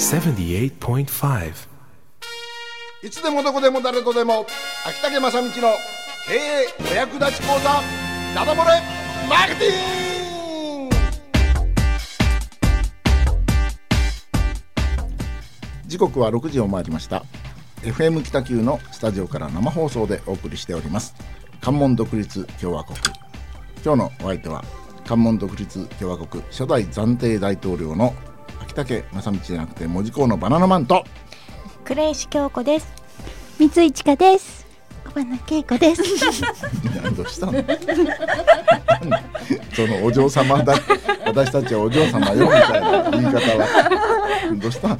78.5いつでもどこでも誰とでも。秋竹正道の経営お役立ち講座ダダ漏れマーケティング。時刻は6時を回りました。FM 北九のスタジオから生放送でお送りしております。関門独立共和国。今日のお相手は関門独立共和国初代暫定大統領の秋竹正道じゃなくて門司港のバナナマンと倉石京子です。三井千佳です。小花恵子です。何どうしたの？そのお嬢様だ私たちはお嬢様よみたいな言い方はどうした？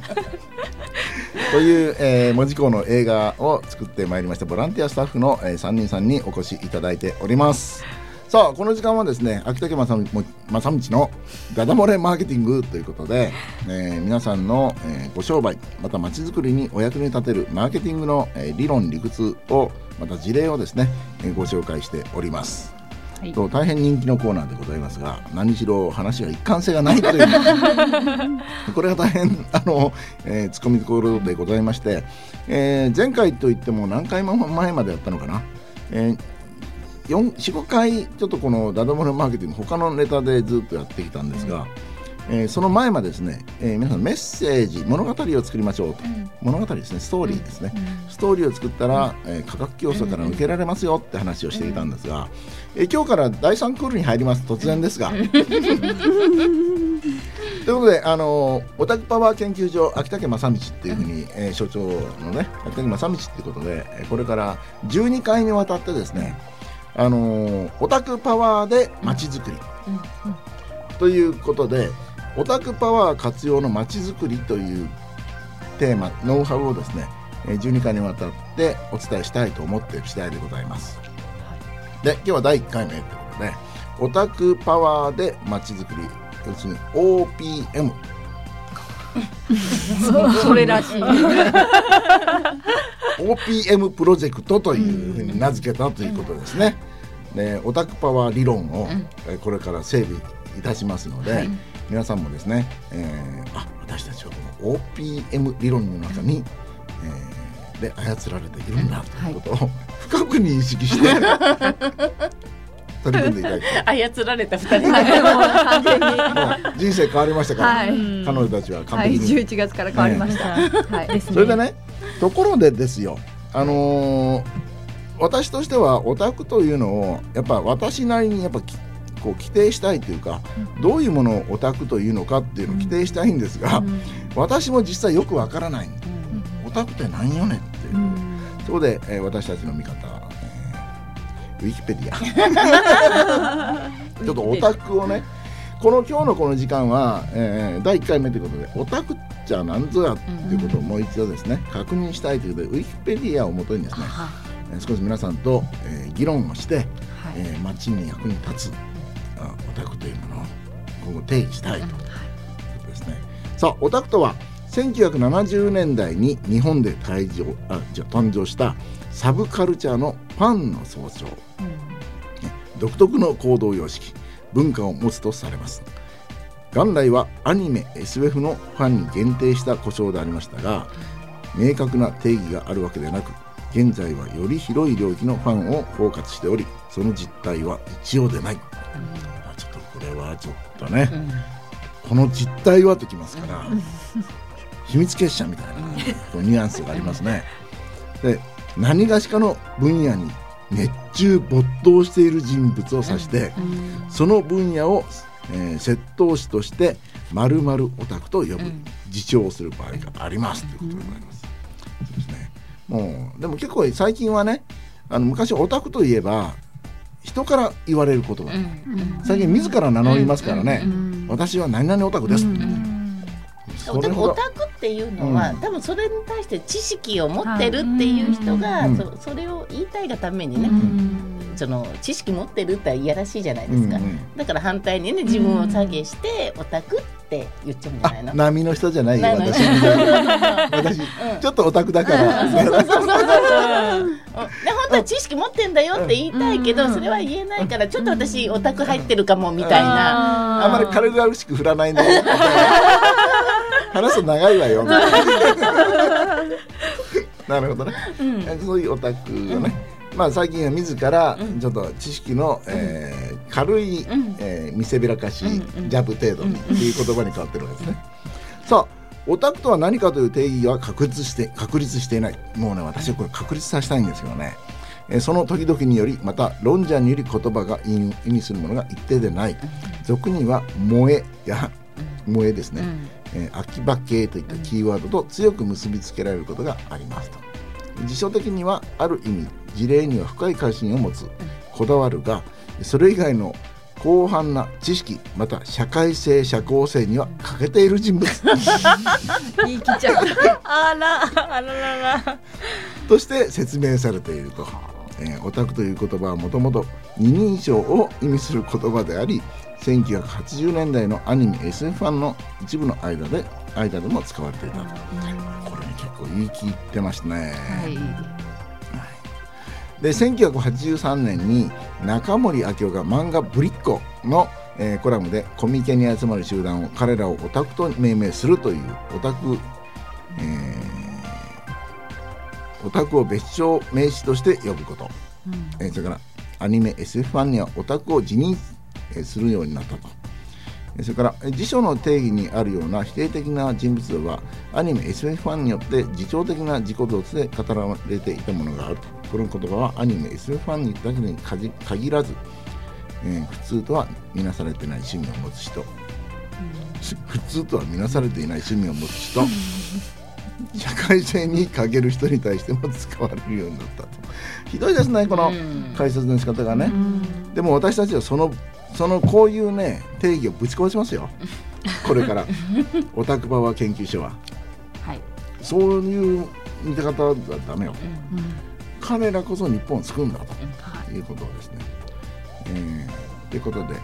という、えー、門司港の映画を作ってまいりましたボランティアスタッフの、えー、3人さんにお越しいただいておりますさあこの時間はですね秋竹正道のダダ漏れマーケティングということで、えー皆さんの、えーご商売また街づくりにお役に立てるマーケティングの、えー理論理屈をまた事例をですね、えーご紹介しております。はい。と大変人気のコーナーでございますが何しろ話が一貫性がないという。これが大変あの、えー、ツッコミどころでございまして、えー前回といっても何回も前までやったのかな、え45回ちょっとこのダダ漏れマーケティング他のネタでずっとやってきたんですが、えーその前までですね、えー皆さんメッセージ物語を作りましょうと、物語ですねストーリーですね、ストーリーを作ったら、えー価格競争から抜けられますよって話をしていたんですが、えー今日から第3クールに入ります。突然ですが。ということで、あのーオタクパワー研究所秋竹正道っていうふうに、えー所長のね秋竹正道っていうことで、えーこれから12回にわたってですね、あのーオタクパワーで街づくり、ということでオタクパワー活用の街づくりというテーマノウハウをですねえー12回にわたってお伝えしたいと思っている次第でございます。で今日は第1回目ということでオタクパワーで街づくり要するに OPM それらしい。OPM プロジェクトというふうに名付けたということですね。でオタクパワー理論を、えーこれから整備いたしますので、皆さんもですね、えーあ私たちはこの OPM 理論の中に、えーで操られているんだということを深く認識して取り組んでいただきたい。操られた二人が完全に。もう人生変わりましたから、はい彼女たちは完はい、璧に。十一月から変わりました。はい。それでねところでですよあのー私としてはオタクというのをやっぱ私なりにやっぱきこう規定したいというか、どういうものをオタクというのかっていうのを規定したいんですが、私も実際よくわからない、オタクって何よねっていう、そこで、えー私たちの見方、えーウィキペディア。ちょっとオタクをねこの今日のこの時間は、えー第1回目ということでオタクっちゃ何ぞやっていうことをもう一度ですね確認したいということでウィキペディアをもとにですね、えー少し皆さんと、えー議論をして、えー街に役に立つあオタクというものを今後定義したいとい。うことですね。さあオタクとは1970年代に日本で誕生あじゃあ誕生したサブカルチャーのファンの総称、ね独特の行動様式文化を持つとされます。元来はアニメ SF のファンに限定した呼称でありましたが明確な定義があるわけではなく現在はより広い領域のファンを包括しておりその実態は一様でない、あちょっとこれはちょっとね、この実態はときますから、秘密結社みたいなニュアンスがありますね。で何がしかの分野に熱中没頭している人物を指して、その分野を、えー窃盗師として〇〇オタクと呼ぶ、自重する場合がありますということでございます。そうですねもうでも結構最近はねあの昔オタクといえば人から言われることが、最近自ら名乗りますからね、私は何々オタクです、そオタクオタクっていうのは、うん。多分それに対して知識を持ってるっていう人が、うん。そそれを言いたいがためにね、その知識持ってるっていやらしいじゃないですか、うんうん。だから反対にね自分を下げして、オタクって言っちゃうんじゃないあの？波の人じゃないよ私みたいな私、ちょっとオタクだから、そうそうそうそう。そう。で本当は知識持ってんだよって言いたいけど、それは言えないからちょっと私オタク入ってるかもみたいな。あんまり軽々しく振らないんだよ。話すと長いわよ。なるほどね、うん。えそういうオタクがね、まあ最近は自らちょっと知識の、えー軽い、うん。えー見せびらかし、ジャブ程度にっていう言葉に変わってるわけですね。さあオタクとは何かという定義は確立して確立していない。もうね私はこれ確立させたいんですよね。えーその時々によりまた論者により言葉が意味意味するものが一定でない。俗には「萌え」や「萌え」ですね、うん。えー秋葉系といったキーワードと強く結びつけられることがありますと。辞書的にはある意味事例には深い関心を持つこだわるがそれ以外の広範な知識また社会性社交性には欠けている人物。言い切っちゃった。あらあららら。として説明されていると、えーオタクという言葉はもともと二人称を意味する言葉であり1980年代のアニメ SF ファンの一部の間で間でも使われていたと、これね結構言い切ってましたね、で1983年に中森明夫が漫画「ぶりっ子」の、えーコラムでコミケに集まる集団を彼らをオタクと命名するというオタク、えーオタクを別称名詞として呼ぶこと、えーそれからアニメ SF ファンにはオタクを自認えーするようになったと。えーそれからえー辞書の定義にあるような否定的な人物像はアニメ SF ファンによって自重的な自己像で語られていたものがあると。この言葉はアニメ SF ファンにだけに限限らず、えー普通とは見なされていない趣味を持つ人、し普通とは見なされていない趣味を持つ人。社会性に欠ける人に対しても使われるようになったと。ひどいですねこのうん。解説の仕方がね、でも私たちはそのそのこういうね定義をぶち壊しますよ。これから。オタクパワー研究所は。はい。そういう見方はダメよ、彼らこそ日本を救うんだとい。うことですね。えーということで、え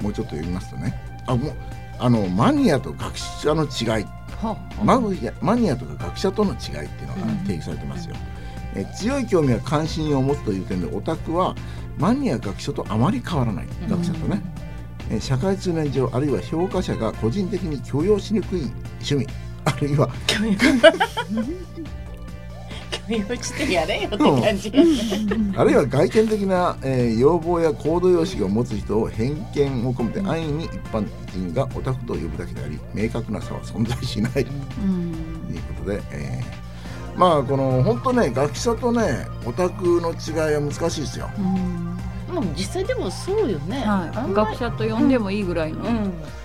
ーもうちょっと読みますとね。あもうあのマニアと学者の違い。マニアマニアとか学者との違いっていうのが定義されてますよ、えー強い興味や関心を持つという点でオタクはマニア学者とあまり変わらない。学者とね、えー社会通念上あるいは評価者が個人的に許容しにくい趣味。あるいは許容許容してやれよって感じ、あるいは外見的な、えー要望や行動様式を持つ人を偏見を込めて安易に一般人がオタクと呼ぶだけであり明確な差は存在しない。ということで、えーまあこの本当ね学者とねオタクの違いは難しいですよ。もう実際でもそうよね、あはい、学者と呼んでもいいぐらいの、う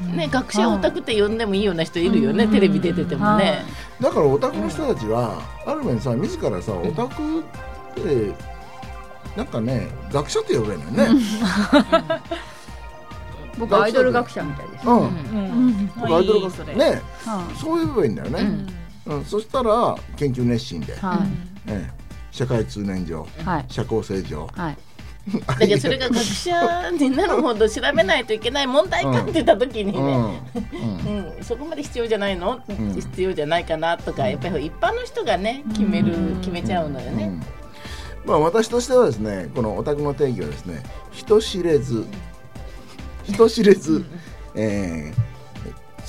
ん。ね学者オタクって呼んでもいいような人いるよね、テレビ出ててもね、だからオタクの人たちはある面さ自らさオタクってなんかね学者って呼べるのよね。僕アイドル学者みたいです、うん。うん。僕アイドルいいそれ学者ね。はそう呼べばいいんだよね。うん、そしたら研究熱心で、い。はええ。社会通念上いはい。社交性上はい。だけどそれが学者になるほど調べないといけない問題かって言った時にうん。ね、うん。うん。そこまで必要じゃないの、ん。必要じゃないかなとかやっぱり一般の人がね決める、決めちゃうのよね。うん。まあ私としてはですねこのオタクの定義はですね人知れず人知れず、えー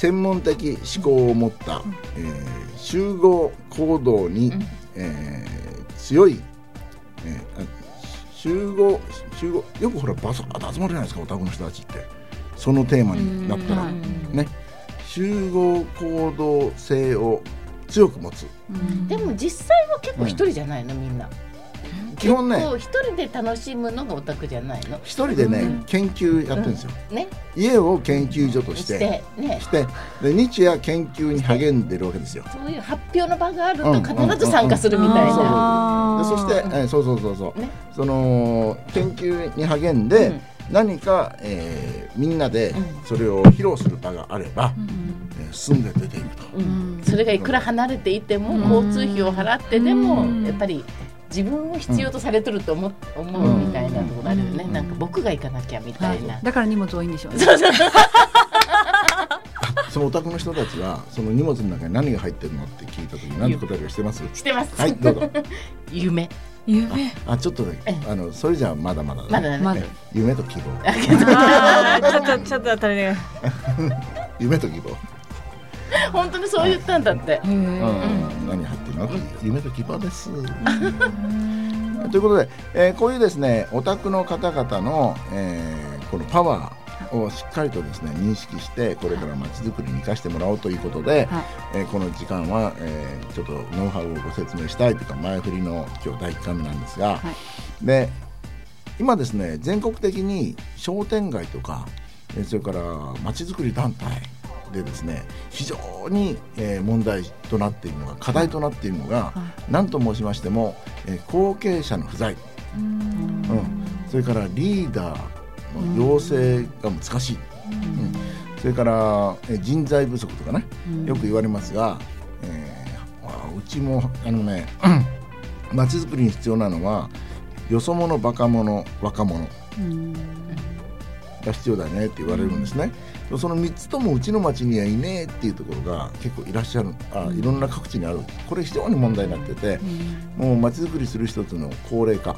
専門的思考を持った、えー集合行動に、えー強い、えーあ集合集合よくほらバサッと集まるじゃないですかオタクの人たちって。そのテーマになったら、はい。ね。集合行動性を強く持つ。でも実際は結構一人じゃないのみんな。基本ね。一人で楽しむのがオタクじゃないの？一人でね、うん。研究やってるんですよ、ね。家を研究所としして。てねし。て。で日夜研究に励んでるわけですよ。そういう発表の場があるうん。と必ず参加するみたいな。そして、えーそうそうそうそう、ね。その研究に励んで、うん。何か、えーみんなでうん。それを披露する場があれば、えー住んで出ていくと、うん。それがいくら離れていても交通費を払ってでもやっぱり自分を必要とされてると思う思うみたいなところあるよね。なんか僕が行かなきゃみたいな。だから荷物多いんでしょうね。そ のお宅の人たちはその荷物の中に何が入ってるのって聞いた時に何て答えるかしてます？してます。はいどうぞ。夢。夢？あちょっとねあのそれじゃまだまだ、ね、まだまだ。夢と希望。ちょっとちょっと当たりね夢と希望、本当にそう言ったんだって。何入ってるの、夢と希望です。ということで、えーこういうですねオタクの方々の、えーこのパワーをしっかりとですね認識してこれからまちづくりに生かしてもらおうということで、はい。えーこの時間は、えーちょっとノウハウをご説明したいというか前振りの今日第1回目なんですが、はい。で今ですね全国的に商店街とかえーそれからまちづくり団体でですね非常に、えー問題となっているのが課題となっているのが、何と申しましても、えー後継者の不在、うん、それからリーダーの養成が難しい、うん。それから、えー人材不足とかね、よく言われますが、えうちもあのね まちづくりに必要なのはよそ者バカ者若者が必要だよねって言われるんですね、その3つともうちの町にはいねえっていうところが結構いらっしゃるあいろんな各地にある。これ非常に問題になってて、もう町づくりする人というのは高齢化。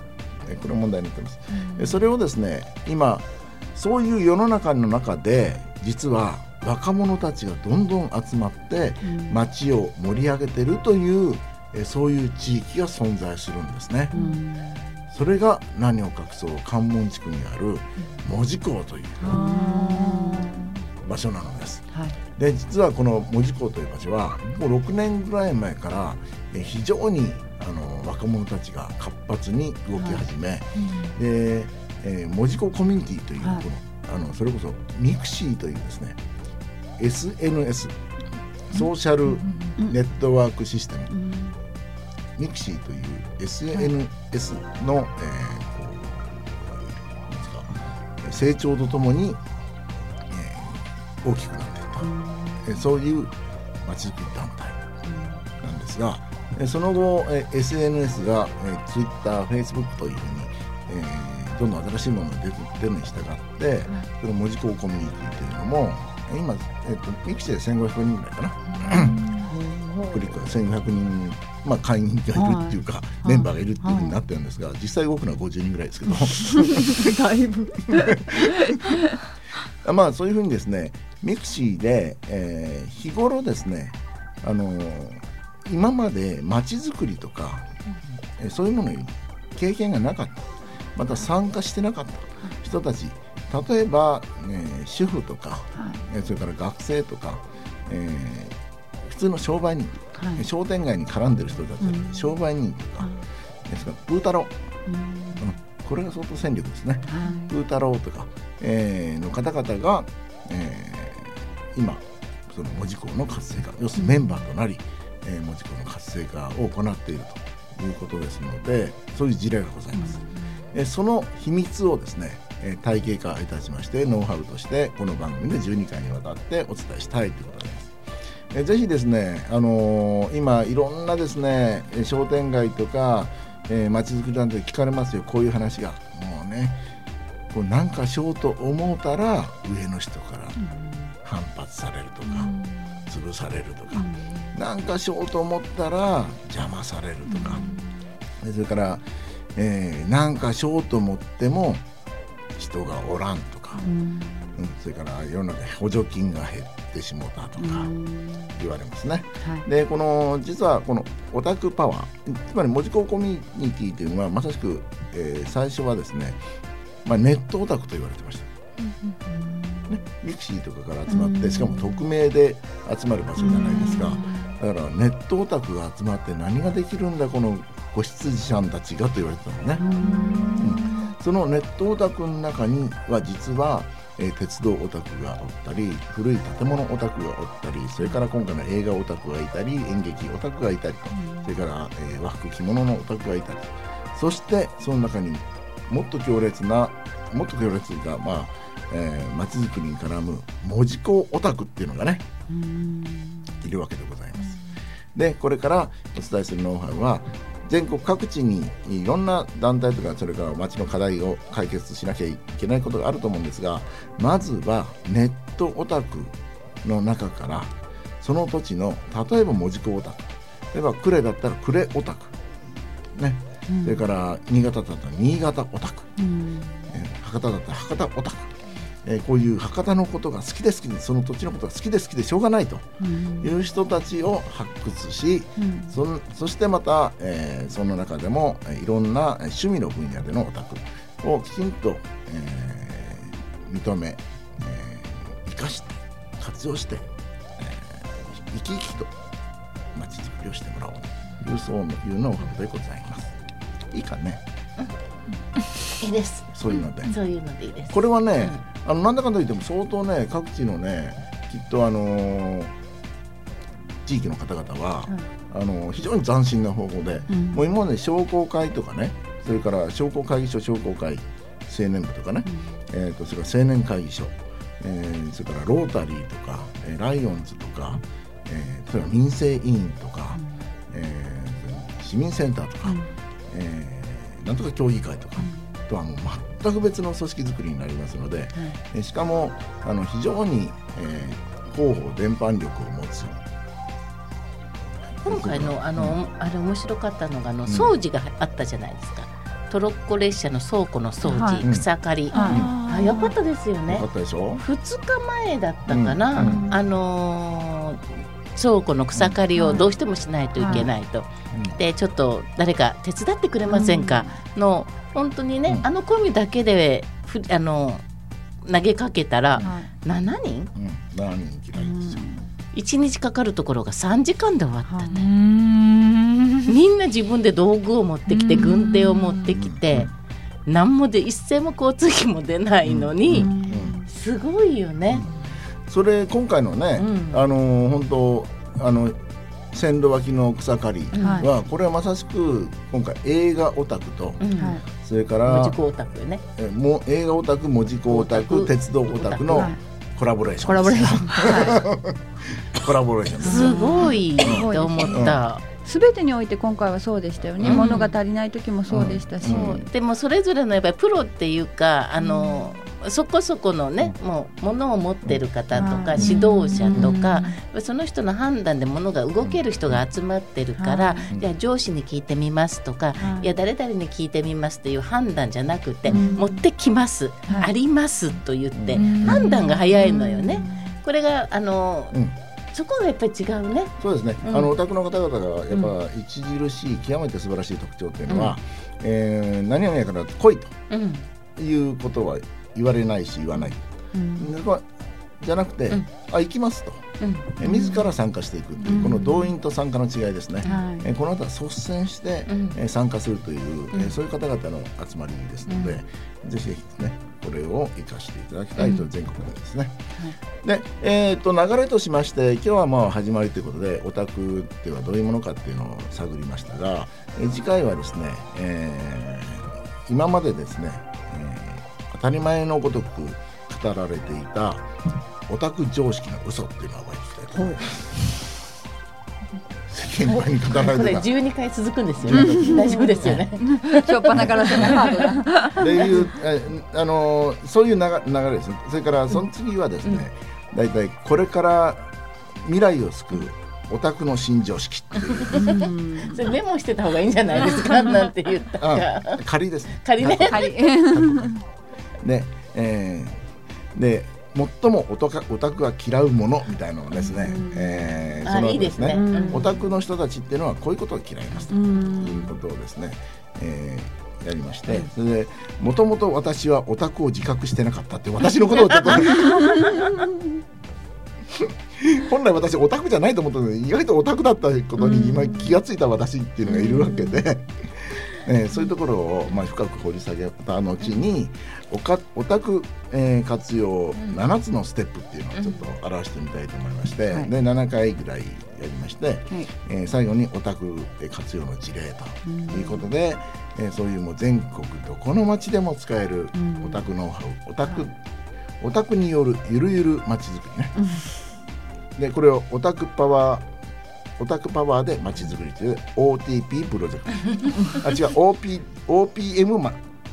えこれ問題になってます、えそれをですね今そういう世の中の中で実は若者たちがどんどん集まって町を盛り上げてるというえそういう地域が存在するんですね、それが何を隠そう関門地区にある門司港という場所なのです。はい。で実はこの門司港という場所はもう6年ぐらい前からえ非常にあの若者たちが活発に動き始め、で、えー門司港コミュニティというこの,、はいあのそれこそミクシーというですね SNS ソーシャルネットワークシステム、ミクシーという SNS の、えー成長とともに、えー大きくなっていった、えーそういうまちづくり団体なんですが、えーその後、えー SNS が、えー、Twitter、Facebook というふうに、えーどんどん新しいものが出て出るに従って、その門司港コミュニティというのもえー今、えー、とミクシーで1500人ぐらいかな？クリック。が1500人、まあ、会員がいるっていうか、メンバーがいるっていうふうになってるんですが、実際動くのは50人ぐらいですけど。だいぶ。まあそういうふうにですねミクシーで、えー日頃ですね、あのー今まで街づくりとか、えーそういうものに経験がなかった。また参加してなかった。人たち。例えば、ね、主婦とか、えーそれから学生とか、えー普通の商売人、はい。商店街に絡んでる人たち、うん。商売人とか、ですからプータロー、うん。これが相当戦力ですね。プータローとか、えーの方々が、えー今その門司港の活性化要するにメンバーとなり、えー門司港の活性化を行っているということですのでそういう事例がございます。えーその秘密をですね、えー体系化いたしましてノウハウとしてこの番組で12回にわたってお伝えしたいということです。えーぜひですね、あのー今いろんなですねえー商店街とか、えー、街づくり団体で聞かれますよこういう話がもうねこうなんかしようと思うたら上の人から反発されるとか、潰されるとか、なんかしようと思ったら邪魔されるとか、でそれから、えーなんかしようと思っても人がおらんとか、うん。それから世の中補助金が減ってしもたとか言われますね。はい。でこの実はこのオタクパワーつまり門司港コミュニティというのはまさしく、えー最初はですね、まあ、ネットオタクと言われてました。ね、ミクシーとかから集まってしかも匿名で集まる場所じゃないですか。だからネットオタクが集まって何ができるんだこの子羊さんたちがと言われてたのね、うん。そのネットオタクの中には実は、えー鉄道オタクがおったり古い建物オタクがおったりそれから今回の映画オタクがいたり演劇オタクがいたりそれから、えー和服着物のオタクがいたり。そしてその中にもっと強烈なもっと強烈がまあえー、街づくりに絡む文字工オタクっていうのがねいるわけでございます。でこれからお伝えするノウハウは全国各地にいろんな団体とかそれから街の課題を解決しなきゃいけないことがあると思うんですがまずはネットオタクの中からその土地の例えば文字工オタク例えば呉だったら呉オタクね。それから新潟だったら新潟オタク、うん。えー博多だったら博多オタク、えーこういう博多のことが好きで好きでその土地のことが好きで好きでしょうがないとうん。いう人たちを発掘しうん。そんそしてまた、えーその中でもえーいろんなえー趣味の分野でのオタクをきちんと、えー認め、えー生かして活用して、えー生き生きと街づくりをしてもらおうというそういうのでございます。いいかね いいです。そういうので。そういうのでいいです。これはね、あのなんだかんだ言っても相当ね各地のねきっとあのー地域の方々は、あのー非常に斬新な方法で、うん。もう今まで商工会とかねそれから商工会議所商工会青年部とかね、えー、とそれから青年会議所、えーそれからロータリーとか、えーライオンズとか、えーそれから民生委員とか、えー市民センターとか、えーなんとか協議会とか、とはもう全く別の組織作りになりますので、えーしかもあの非常に、えー広報伝播力を持つ。今回のあの、あれ面白かったのがあのん。掃除があったじゃないですか、トロッコ列車の倉庫の掃除、はい。草刈り、ああよかったですよね。よかったでしょ？2日前だったかな、うん。あのー倉庫の草刈りをどうしてもしないといけないと、うん。でちょっと誰か手伝ってくれませんか？の本当にね、うん。あのコミだけでふあの投げかけたらはい。7人？うん、7人嫌いですよ、1日かかるところが3時間で終わったね、うん。みんな自分で道具を持ってきてうん。軍手を持ってきて何もで一銭も交通費も出ないのにすごいよね。それ今回のね、うん。あのー本当あの線路脇の草刈りはい。は、これはまさしく今回映画オタクと、うん。はいそれから文字工タクよね。えもう映画オタク文字工オタクオタク鉄道オタクのはいコラボレーションコラボレーション。ョ ンコラボレーションです。すごいって思った。すべてにおいて今回はそうでしたよね、うん。物が足りない時もそうでしたし、うん。そうでもそれぞれのやっぱりプロっていうかあの、そこそこのね、もう物を持ってる方とか、うん。指導者とか、うん。その人の判断で物が動ける人が集まってるから、はいじゃあ上司に聞いてみますとか、はいい、や誰々に聞いてみますという判断じゃなくて、うん。持ってきます、はい。ありますと言って、うん。判断が早いのよね。これがあの、うん。そこがやっぱり違うね。そうですね、うん。あのお宅の方々がやっぱ著しい極めて素晴らしい特徴っていうのは、えー何々やから来いうん。ということは言われないし言わない、うん。じゃなくて、うん。あ行きますと、うん。え自ら参加していくっていう、うん。この動員と参加の違いですね、はい。えーこの後は率先して、うん。えー参加するという、えーうん。そういう方々の集まりですので、ぜひぜひねこれを生かしていただきたいと、うん。全国でですね。で、えー、と流れとしまして今日はまあ始まりということでオタクってはどういうものかっていうのを探りましたが、えー次回はですね、えー今までですね、えー当たり前のごとく語られていたオタク常識の嘘っていうのを覚えていきたいと思います。世間前に語らこれれてた12回続くんですよね。大丈夫ですよね。しょっぱなからそのハードだっていう、えあのそういう流流れですね。それからその次はですね、だいたいこれから未来を救うオタクの新常識っていう、それメモしてた方がいいんじゃないですか？なんて言った。仮ですね。仮ね。はいで、えーで最もオタクオタクが嫌うものみたいなのをですね、えーあその後いいですね。うん。うんオタクの人たちっていうのはこういうことを嫌いますとういうんことをですね、えーやりまして、それでもともと私はオタクを自覚してなかったって私のことをちょっと 本来私オタクじゃないと思ったので意外とオタクだったことに今気がついた私っていうのがいるわけで、えーそういうところをまあ深く掘り下げた後におかオタク、えー活用7つのステップっていうのをちょっと表してみたいと思いまして、はい。で7回ぐらいやりまして、はい。えー最後にオタク活用の事例ということで、えーそういうもう全国どこの町でも使えるうん。オタクノウハウオタクオタクによるゆるゆる町づくりね。でこれをオタクパワーオタクパワーで町づくりという OTP プロジェクトあ違う OP OPM マ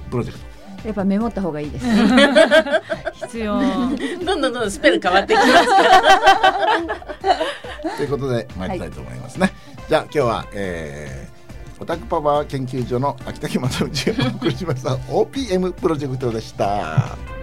プロジェクトやっぱメモった方がいいです必要。どんどんどんどんスペル変わってきますから。ということで参りたいと思いますね、じゃあ今日は、えーオタクパワー研究所の秋竹正道がお送りしました OPM プロジェクトでした。